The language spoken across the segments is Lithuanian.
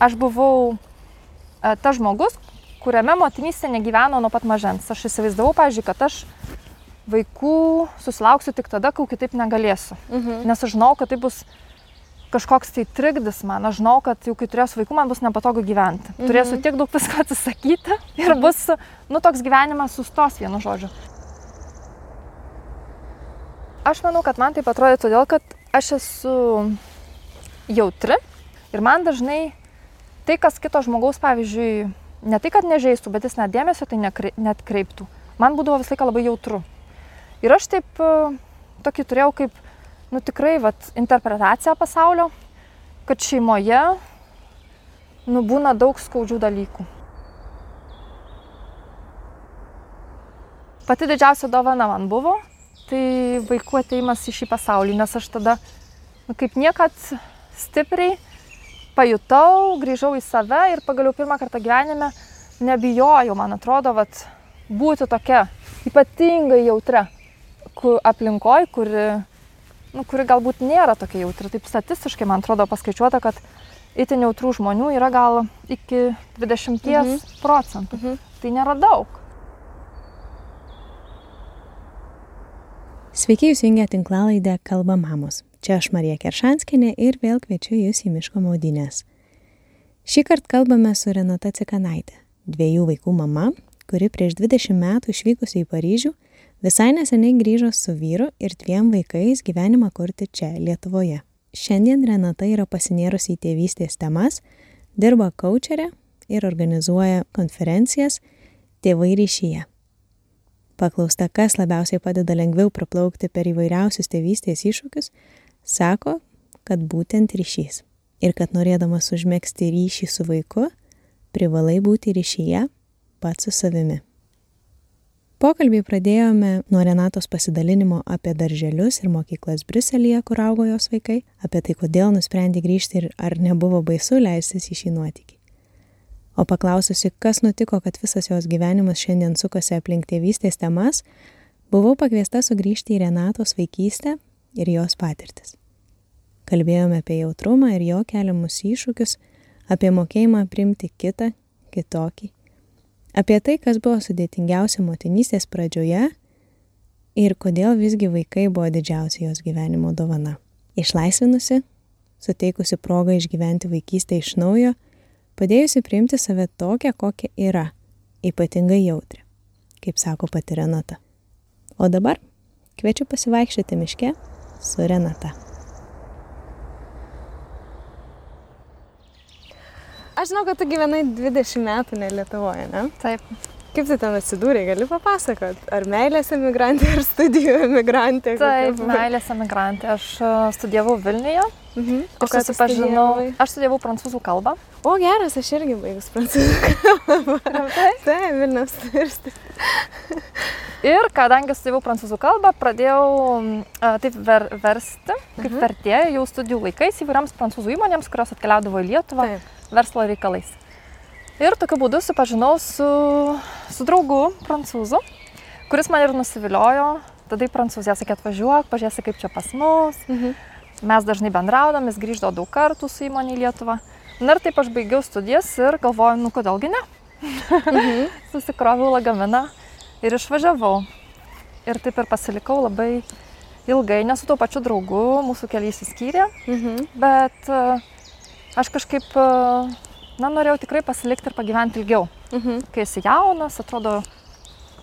aš buvau e, tas žmogus, kuriame motinystė negyveno nuo pat mažens. Aš įsivaizdavau, pažiūrėjau, kad aš vaikų susilauksiu tik tada, kai kitaip negalėsiu. Mhm. Nes aš žinau, kad tai bus kažkoks tai trikdis man. Aš žinau, kad jau kai turėsiu vaikų, man bus nepatogu gyventi. Mhm. Turėsiu tiek daug visko atsisakyti ir mhm. bus, nu, toks gyvenimas sustos vienu žodžiu. Aš manau, kad man taip atrodo todėl, kad aš esu jautri ir man dažnai tai, kas kito žmogaus, pavyzdžiui, ne tai, kad nežeistų, bet jis net dėmesio tai net kreiptų. Man būdavo visą laiką labai jautru. Ir aš taip, e, tokį turėjau kaip, nu tikrai, vat, interpretaciją pasaulio, kad šeimoje, nu, būna daug skaudžių dalykų. Pati didžiausia dovana man buvo, tai vaikų ateimas į šį pasaulį, nes aš tada, nu, kaip niekad stipriai pajutau, grįžau į save ir pagaliau pirmą kartą gyvenime nebijojau, man atrodo, vat, būti tokia ypatingai jautra ku, aplinkoj, kuri, nu, kuri galbūt nėra tokia jautri. Taip statistiškai, man atrodo, paskaičiuota, kad itin jautrų žmonių yra gal iki 20 mhm. procentų. Mhm. Tai nėra daug. Sveiki, jūs jungia tinklalaidę Kalba mamos. Čia aš Marija Keršanskinė ir vėl kviečiu jūs į miško maudynės. Šį kartą kalbame su Renata Cikanaitė, dviejų vaikų mama, kuri prieš 20 metų išvykusi į Paryžių Visai neseniai grįžo su vyru ir dviem vaikais gyvenimą kurti čia, Lietuvoje. Šiandien Renata yra pasinėrusi į tėvystės temas, dirba kočerė ir organizuoja konferencijas Tėvai ryšyje. Paklausta, kas labiausiai padeda lengviau praplaukti per įvairiausius tėvystės iššūkius, sako, kad būtent ryšys. Ir kad norėdamas užmėgsti ryšį su vaiku, privalai būti ryšyje pats su savimi. Pokalbį pradėjome nuo Renatos pasidalinimo apie darželius ir mokyklas Briuselėje, kur augo jos vaikai, apie tai, kodėl nusprendė grįžti ir ar nebuvo baisu leistis į šį nuotykį. O paklaususi, kas nutiko, kad visas jos gyvenimas šiandien sukasi aplink tėvystės temas, buvau pakviesta sugrįžti į Renatos vaikystę ir jos patirtis. Kalbėjome apie jautrumą ir jo keliamus iššūkius, apie mokėjimą primti kitą, kitokį Apie tai, kas buvo sudėtingiausia motinystės pradžioje ir kodėl visgi vaikai buvo didžiausia jos gyvenimo dovana. Išlaisvinusi, suteikusi progą išgyventi vaikystę iš naujo, padėjusi priimti save tokią, kokia yra, ypatingai jautri, kaip sako pati Renata. O dabar kviečiu pasivaikščioti miške su Renata. Aš žinau, kad tu gyvenai 20 metų ne Lietuvoje, ne? Taip. Kaip tu ten atsidūrė, gali papasakot? Ar meilės emigrantė, ar studijų emigrantė? Taip, meilės emigrantė. Aš e, studijavau Vilniuje. Mhm. Aš susipažinau. Aš studijavau prancūzų kalbą. O geras, aš irgi baigus prancūzų kalbą. Taip, Vilnius universitete. Ir kadangi studijavau prancūzų kalbą, pradėjau a, e, taip ver, versti, kaip mhm. vertėja jau studijų laikais įvairiams prancūzų įmonėms, kurios atkeliaudavo į Lietuvą. Taip verslo reikalais. Ir tokiu būdu supažinau su, su draugu prancūzu, kuris man ir nusiviliojo. Tada į Prancūziją sakė atvažiuok, pažiūrėsi kaip čia pas mus. Mhm. Mes dažnai bendraudom, jis grįždavo daug kartų su įmonė į Lietuvą. Na ir taip aš baigiau studijas ir galvoju, nu kodėlgi ne. Mhm. Susikroviau lagaminą ir išvažiavau. Ir taip ir pasilikau labai ilgai, nesu tuo pačiu draugu, mūsų keliai įsiskyrė. Mhm. Bet uh, aš kažkaip, e, na, norėjau tikrai pasilikti ir pagyventi ilgiau. Mhm. Kai esi jaunas, atrodo,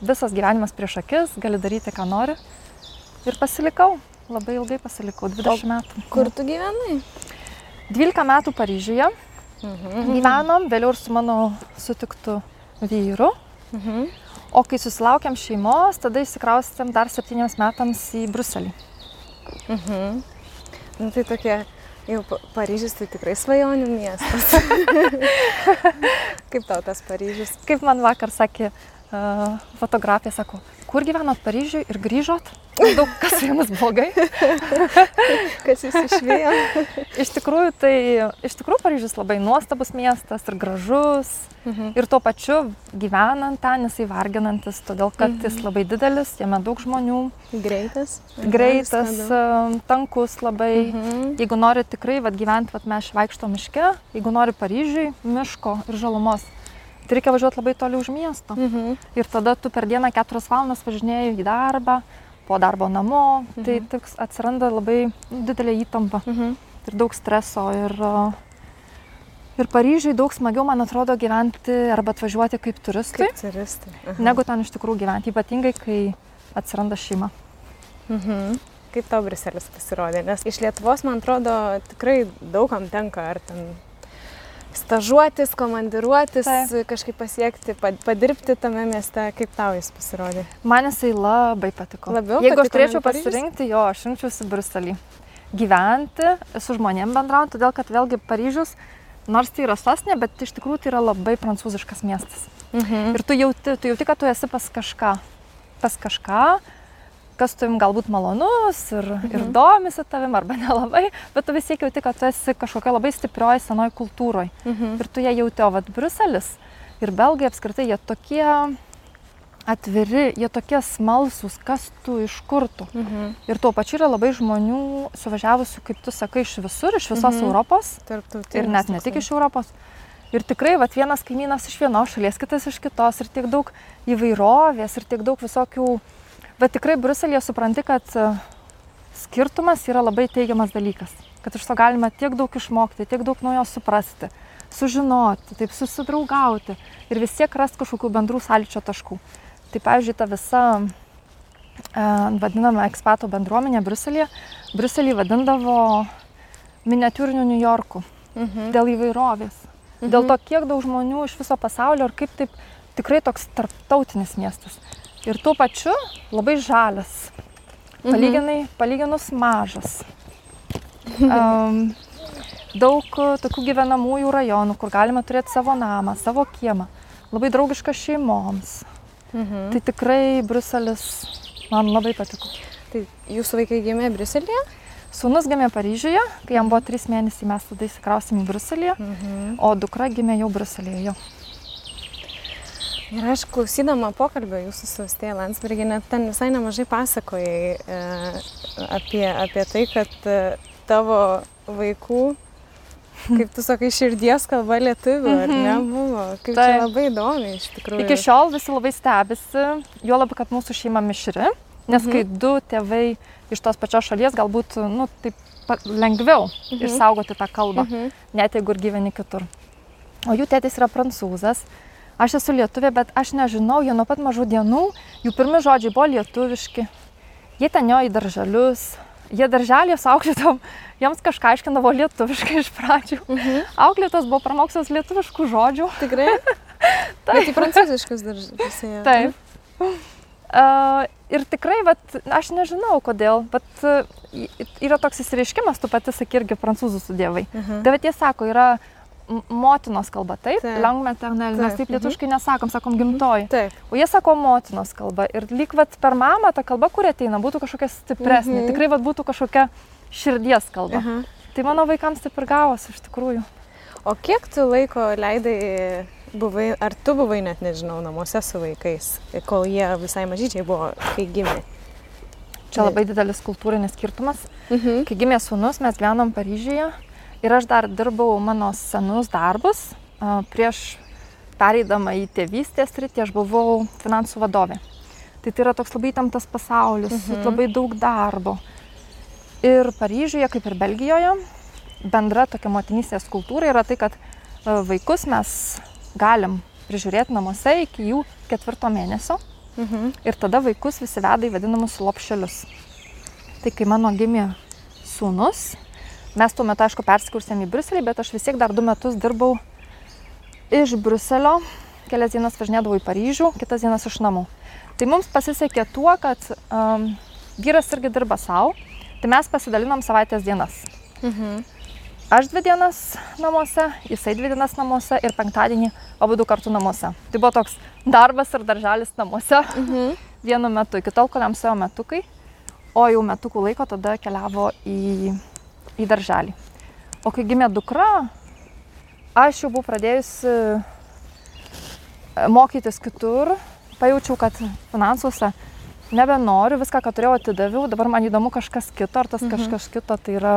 visas gyvenimas prieš akis, gali daryti, ką nori. Ir pasilikau, labai ilgai pasilikau, 20 o metų. Kur tu gyvenai? 12 metų Paryžiuje. Mhm. Gyvenom, vėliau ir su mano sutiktu vyru. Mhm. O kai susilaukėm šeimos, tada įsikraustėm dar septyniems metams į Bruselį. Mhm. Nu, tai tokie Jau Paryžius tai tikrai svajonių miestas. Kaip tau tas Paryžius? Kaip man vakar sakė uh, fotografė, sako, kur gyvenot Paryžiui ir grįžot? Daug kas su jumis blogai. kas jūs išvėjo? iš tikrųjų, tai iš tikrųjų Paryžius labai nuostabus miestas ir gražus. Mhm. Ir tuo pačiu gyvenant ten jisai varginantis, todėl kad mhm. jis labai didelis, jame daug žmonių. Greitas. Greitas, um, tankus labai. Mhm. Jeigu nori tikrai vat, gyventi, vat, mes vaikšto miške, jeigu nori Paryžiui, miško ir žalumos, tai reikia važiuoti labai toli už miesto. Mhm. Ir tada tu per dieną keturias valandas važinėjai į darbą, po darbo namo, tai mhm. tai tik atsiranda labai didelė įtampa mhm. ir daug streso. Ir, ir Paryžiui daug smagiau, man atrodo, gyventi arba atvažiuoti kaip turistai, kaip turistai. Aha. negu ten iš tikrųjų gyventi, ypatingai kai atsiranda šeima. Mhm. Kaip tau Briselis pasirodė? Nes iš Lietuvos, man atrodo, tikrai daugam tenka ar ten stažuotis, komandiruotis, Taip. kažkaip pasiekti, padirbti tame mieste, kaip tau jis pasirodė? Man jisai labai patiko. Labiau Jeigu patiko aš turėčiau pasirinkti, jo, aš rinkčiausi Bruselį. Gyventi, su žmonėm bendrauti, todėl kad vėlgi Paryžius, nors tai yra sostinė, bet iš tikrųjų tai yra labai prancūziškas miestas. Mhm. Ir tu jauti, tu jauti, kad tu esi pas kažką. Pas kažką, kas tu jums galbūt malonus ir, mhm. ir domisi tavim arba nelabai, bet tu vis tiek jauti, kad tu esi kažkokia labai stiprioji senoji kultūroje. Mhm. Ir tu ją jauti, o vad Bruselis ir belgai apskritai jie tokie atviri, jie tokie smalsus, kas tu iš kur tu. Mhm. Ir tuo pačiu yra labai žmonių suvažiavusių, kaip tu sakai, iš visur, iš visos mhm. Europos. Ir net ne tik iš Europos. Ir tikrai, vat, vienas kaimynas iš vienos šalies, kitas iš kitos. Ir tiek daug įvairovės, ir tiek daug visokių uh, Bet tikrai Bruselėje supranti, kad e, skirtumas yra labai teigiamas dalykas. Kad iš to galima tiek daug išmokti, tiek daug nuo jo suprasti, sužinoti, taip susidraugauti ir vis tiek rasti kažkokių bendrų sąlyčio taškų. Tai pavyzdžiui, ta visa e, vadinama ekspato bendruomenė Bruselėje, Bruselį vadindavo miniatūriniu New Yorku mhm. dėl įvairovės. Mhm. Dėl to, kiek daug žmonių iš viso pasaulio ir kaip taip tikrai toks tarptautinis miestas ir tuo pačiu labai žalias. Mhm. Palyginai, mhm. palyginus mažas. Um, daug tokių gyvenamųjų rajonų, kur galima turėti savo namą, savo kiemą. Labai draugiška šeimoms. Mhm. Tai tikrai Bruselis man labai patiko. Tai jūsų vaikai gimė Bruselėje? Sūnus gimė Paryžiuje, kai jam buvo trys mėnesiai, mes tada įsikrausėm į Bruselį, mhm. o dukra gimė jau Bruselėje. Ir aš klausydama pokalbio jūsų su Stėja Landsberginė, ten visai nemažai pasakojai e, apie, apie tai, kad e, tavo vaikų, kaip tu sakai, širdies kalba lietuvių, ar ne, mhm. buvo. Kaip tai, labai įdomi iš tikrųjų. Iki šiol visi labai stebisi, jo labiau, kad mūsų šeima mišri, nes mhm. kai du tėvai iš tos pačios šalies galbūt, nu, taip lengviau mhm. išsaugoti tą kalbą, mhm. net jeigu ir gyveni kitur. O jų tėtis yra prancūzas, Aš esu lietuvė, bet aš nežinau, jie nuo pat mažų dienų, jų pirmi žodžiai buvo lietuviški. Jie ten jo į darželius, jie darželės auklėtom, jiems kažką aiškindavo lietuviškai iš pradžių. Mhm. Auklėtos buvo pramokslas lietuviškų žodžių. Tikrai? Taip. Bet į prancūziškus darželius. Taip. Uh, ir tikrai, vat, aš nežinau kodėl, bet uh, yra toks įsireiškimas, tu pati sakai irgi prancūzų studijavai. Uh -huh. Tai bet jie sako, yra motinos kalba, taip, taip. langue maternelle, mes taip lietuškai mhm. nesakom, sakom gimtoji. Taip. O jie sako motinos kalba ir lyg vat per mamą ta kalba, kuri ateina, būtų kažkokia stipresnė, mhm. tikrai vat būtų kažkokia širdies kalba. Mhm. Tai mano vaikams taip ir gavosi iš tikrųjų. O kiek tu laiko leidai, buvai, ar tu buvai net nežinau, namuose su vaikais, kol jie visai mažyčiai buvo, kai gimė? Čia labai didelis kultūrinis skirtumas. Mhm. Kai gimė sūnus, mes gyvenom Paryžiuje Ir aš dar dirbau mano senus darbus. Prieš pereidama į tėvystės rytį aš buvau finansų vadovė. Tai tai yra toks labai tamtas pasaulis, mhm. labai daug darbo. Ir Paryžiuje, kaip ir Belgijoje, bendra tokia motinystės kultūra yra tai, kad vaikus mes galim prižiūrėti namuose iki jų ketvirto mėnesio. Mhm. Ir tada vaikus visi veda į vadinamus lopšelius. Tai kai mano gimė sūnus, Mes tuo metu, aišku, persikursėm į Bruselį, bet aš vis tiek dar du metus dirbau iš Bruselio, kelias dienas važinėdavau į Paryžių, kitas dienas iš namų. Tai mums pasisekė tuo, kad um, vyras irgi dirba savo, tai mes pasidalinom savaitės dienas. Mhm. Aš dvi dienas namuose, jisai dvi dienas namuose ir penktadienį abu du kartu namuose. Tai buvo toks darbas ir darželis namuose. Mhm. vienu metu, iki tol, kol jam savo metukai, o jau metukų laiko tada keliavo į, į darželį. O kai gimė dukra, aš jau buvau pradėjusi e, mokytis kitur, pajaučiau, kad finansuose nebenoriu, viską, ką turėjau, atidaviau, dabar man įdomu kažkas kito, ar tas mhm. kažkas kito tai yra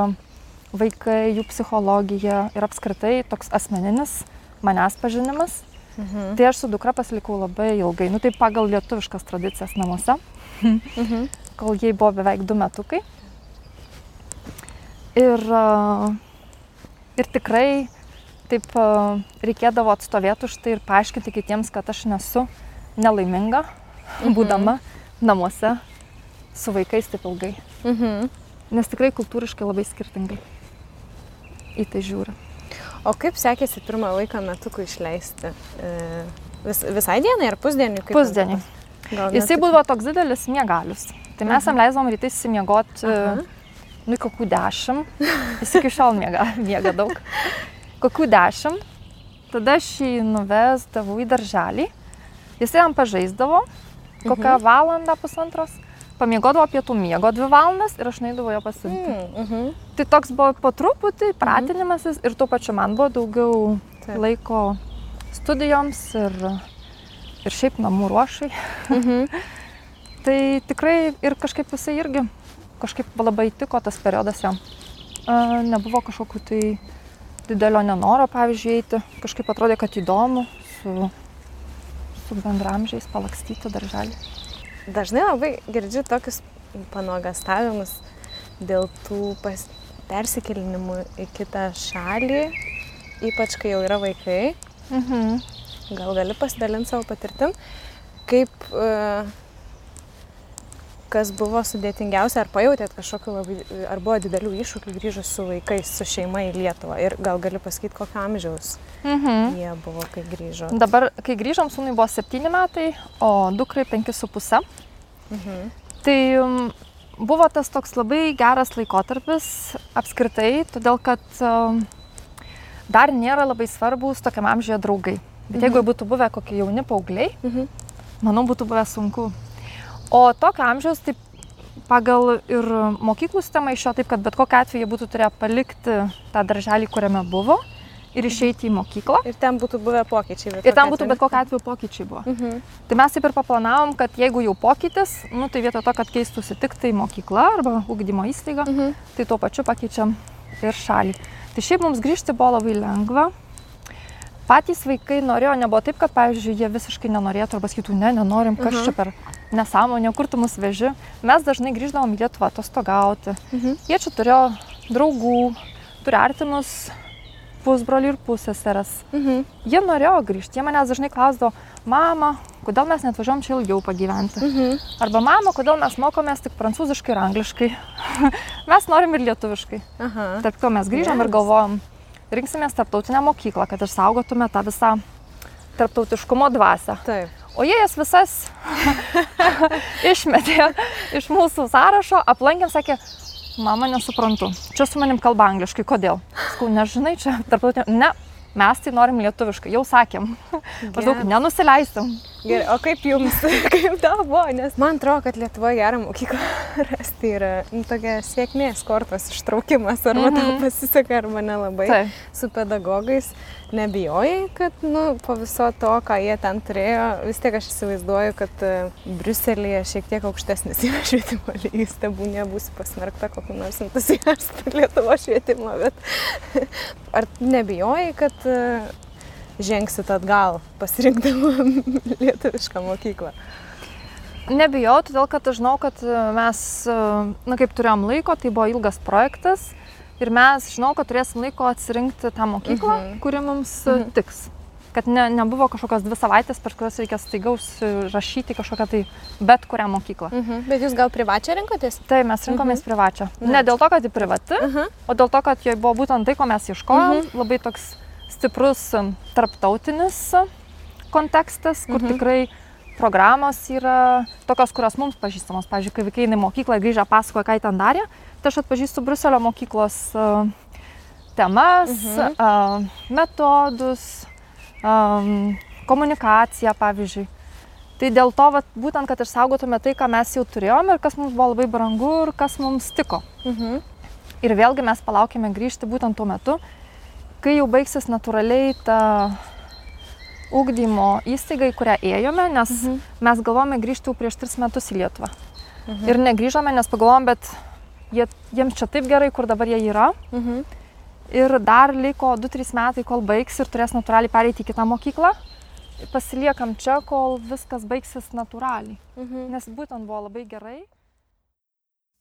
vaikai, jų psichologija ir apskritai toks asmeninis manęs pažinimas. Mhm. Tai aš su dukra pasilikau labai ilgai, nu tai pagal lietuviškas tradicijas namuose, mhm. kol jai buvo beveik du metukai. Ir, ir tikrai taip reikėdavo atstovėti už tai ir paaiškinti kitiems, kad aš nesu nelaiminga, mhm. būdama namuose su vaikais taip ilgai. Mhm. Nes tikrai kultūriškai labai skirtingai į tai žiūri. O kaip sekėsi pirmą laiką metukų išleisti? E, vis, visai dienai ar pusdienį? Pusdienį. Jisai buvo toks didelis miegalius. Tai mes jam leisdavom rytais įsiemiegoti, e, nu, kokių dešimt. Jis iki šiol miega, miega daug. Kokių dešimt. Tada aš jį nuvesdavau į darželį. Jisai jam pažaisdavo kokią mhm. valandą pusantros pamiegodavo pietų miego dvi valandas ir aš neįdavau jo pasimti. Mm, -huh. Tai toks buvo po truputį mhm. pratinimasis ir tuo pačiu man buvo daugiau Taip. laiko studijoms ir, ir šiaip namų ruošai. -hmm. tai tikrai ir kažkaip jisai irgi kažkaip labai tiko tas periodas jam. Uh, nebuvo kažkokiu tai didelio nenoro, pavyzdžiui, eiti. Kažkaip atrodė, kad įdomu su, su bendramžiais palakstyti darželį dažnai labai girdžiu tokius panuogastavimus dėl tų pas, persikelinimų į kitą šalį, ypač kai jau yra vaikai. Mhm. Gal gali pasidalinti savo patirtim, kaip, uh, kas buvo sudėtingiausia, ar pajutėt kažkokiu labai, ar buvo didelių iššūkių grįžus su vaikais, su šeima į Lietuvą ir gal gali pasakyti, kokio amžiaus mhm. jie buvo, kai grįžo. Dabar, kai grįžom, sūnui buvo 7 metai, o dukrai 5,5. Mhm. Tai um, buvo tas toks labai geras laikotarpis apskritai, todėl kad um, dar nėra labai svarbus tokiam amžiuje draugai. Bet mhm. jeigu būtų buvę kokie jauni paaugliai, mhm. manau, būtų buvę sunku. O tokio amžiaus, taip pagal ir mokyklų sistemą iš jo, taip kad bet kokiu atveju jie būtų turėję palikti tą darželį, kuriame buvo ir išeiti į mokyklą. Ir ten būtų buvę pokyčiai. Ir ten būtų bet kokiu atveju pokyčiai buvo. Mhm. Tai mes taip ir paplanavom, kad jeigu jau pokytis, nu, tai vietoj to, kad keistųsi tik tai mokykla arba ugdymo įstaiga, mhm. tai tuo pačiu pakeičiam ir šalį. Tai šiaip mums grįžti buvo labai lengva. Patys vaikai norėjo, nebuvo taip, kad, pavyzdžiui, jie visiškai nenorėtų arba sakytų, ne, nenorim, kas uh -huh. čia per nesąmonė, kur tu mus veži. Mes dažnai grįždavom į Lietuvą atostogauti. Uh mhm. -huh. Jie čia turėjo draugų, turi artimus pusbroliai ir pusseseras. Mhm. Jie norėjo grįžti, jie manęs dažnai klausdavo, mama, kodėl mes net važiuom čia ilgiau pagyventi. Mhm. Arba mama, kodėl mes mokomės tik prancūziškai ir angliškai. mes norim ir lietuviškai. Aha. Tarp ko mes grįžom yes. ir galvojom, rinksimės tarptautinę mokyklą, kad išsaugotume tą visą tarptautiškumo dvasę. Taip. O jie jas visas išmetė iš mūsų sąrašo, aplankėm, sakė, mama nesuprantu, čia su manim kalba angliškai, kodėl? Skau, nežinai, čia tarptautinė, ne, mes tai norim lietuviškai, jau sakėm, maždaug nenusileisim. Gerai, o kaip jums, kaip tau buvo, nes man atrodo, kad Lietuvoje gerą mokyklą rasti yra nu, tokia sėkmės kortos ištraukimas, arba mm -hmm. tau mhm. pasiseka, arba nelabai. Tai. Su pedagogais nebijojai, kad nu, po viso to, ką jie ten turėjo, vis tiek aš įsivaizduoju, kad uh, Briuselėje šiek tiek aukštesnis yra švietimo lygis, tebū nebūsi pasmerkta kokiu nors entuziastu Lietuvo švietimo, bet ar nebijojai, kad uh, žengsit atgal, pasirinkdama lietuvišką mokyklą? Nebijau, todėl kad aš žinau, kad e, mes, e, na kaip turėjom laiko, tai buvo ilgas projektas ir mes žinau, kad turėsim laiko atsirinkti tą mokyklą, mhm. kuri mums mhm. tiks. Kad ne, nebuvo kažkokios dvi savaitės, per kurias reikia staiga užrašyti kažkokią tai bet kurią mokyklą. Mhm. Bet jūs gal privačią rinkotės? Tai mes rinkomės mhm. privačią. Ne dėl to, kad ji privati, mhm. o dėl to, kad joje buvo būtent tai, ko mes ieškojom. Mhm. Labai toks stiprus tarptautinis kontekstas, kur mhm. tikrai programos yra tokios, kurios mums pažįstamos. Pavyzdžiui, kai vaikai į mokyklą grįžę pasakoja, ką ten darė, tai aš atpažįstu Bruselio mokyklos uh, temas, mhm. uh, metodus, um, komunikaciją, pavyzdžiui. Tai dėl to, vat, būtent, kad išsaugotume tai, ką mes jau turėjome ir kas mums buvo labai brangu ir kas mums tiko. Mhm. Ir vėlgi mes palaukime grįžti būtent tuo metu, kai jau baigsis natūraliai ta ugdymo įstaiga, į kurią ėjome, nes mhm. mes galvojame grįžti jau prieš tris metus į Lietuvą. Mhm. Ir negrįžome, nes pagalvojom, bet jie, jiems čia taip gerai, kur dabar jie yra. Mhm. Ir dar liko 2-3 metai, kol baigs ir turės natūraliai pereiti į kitą mokyklą pasiliekam čia, kol viskas baigsis natūraliai. Mhm. Nes būtent buvo labai gerai.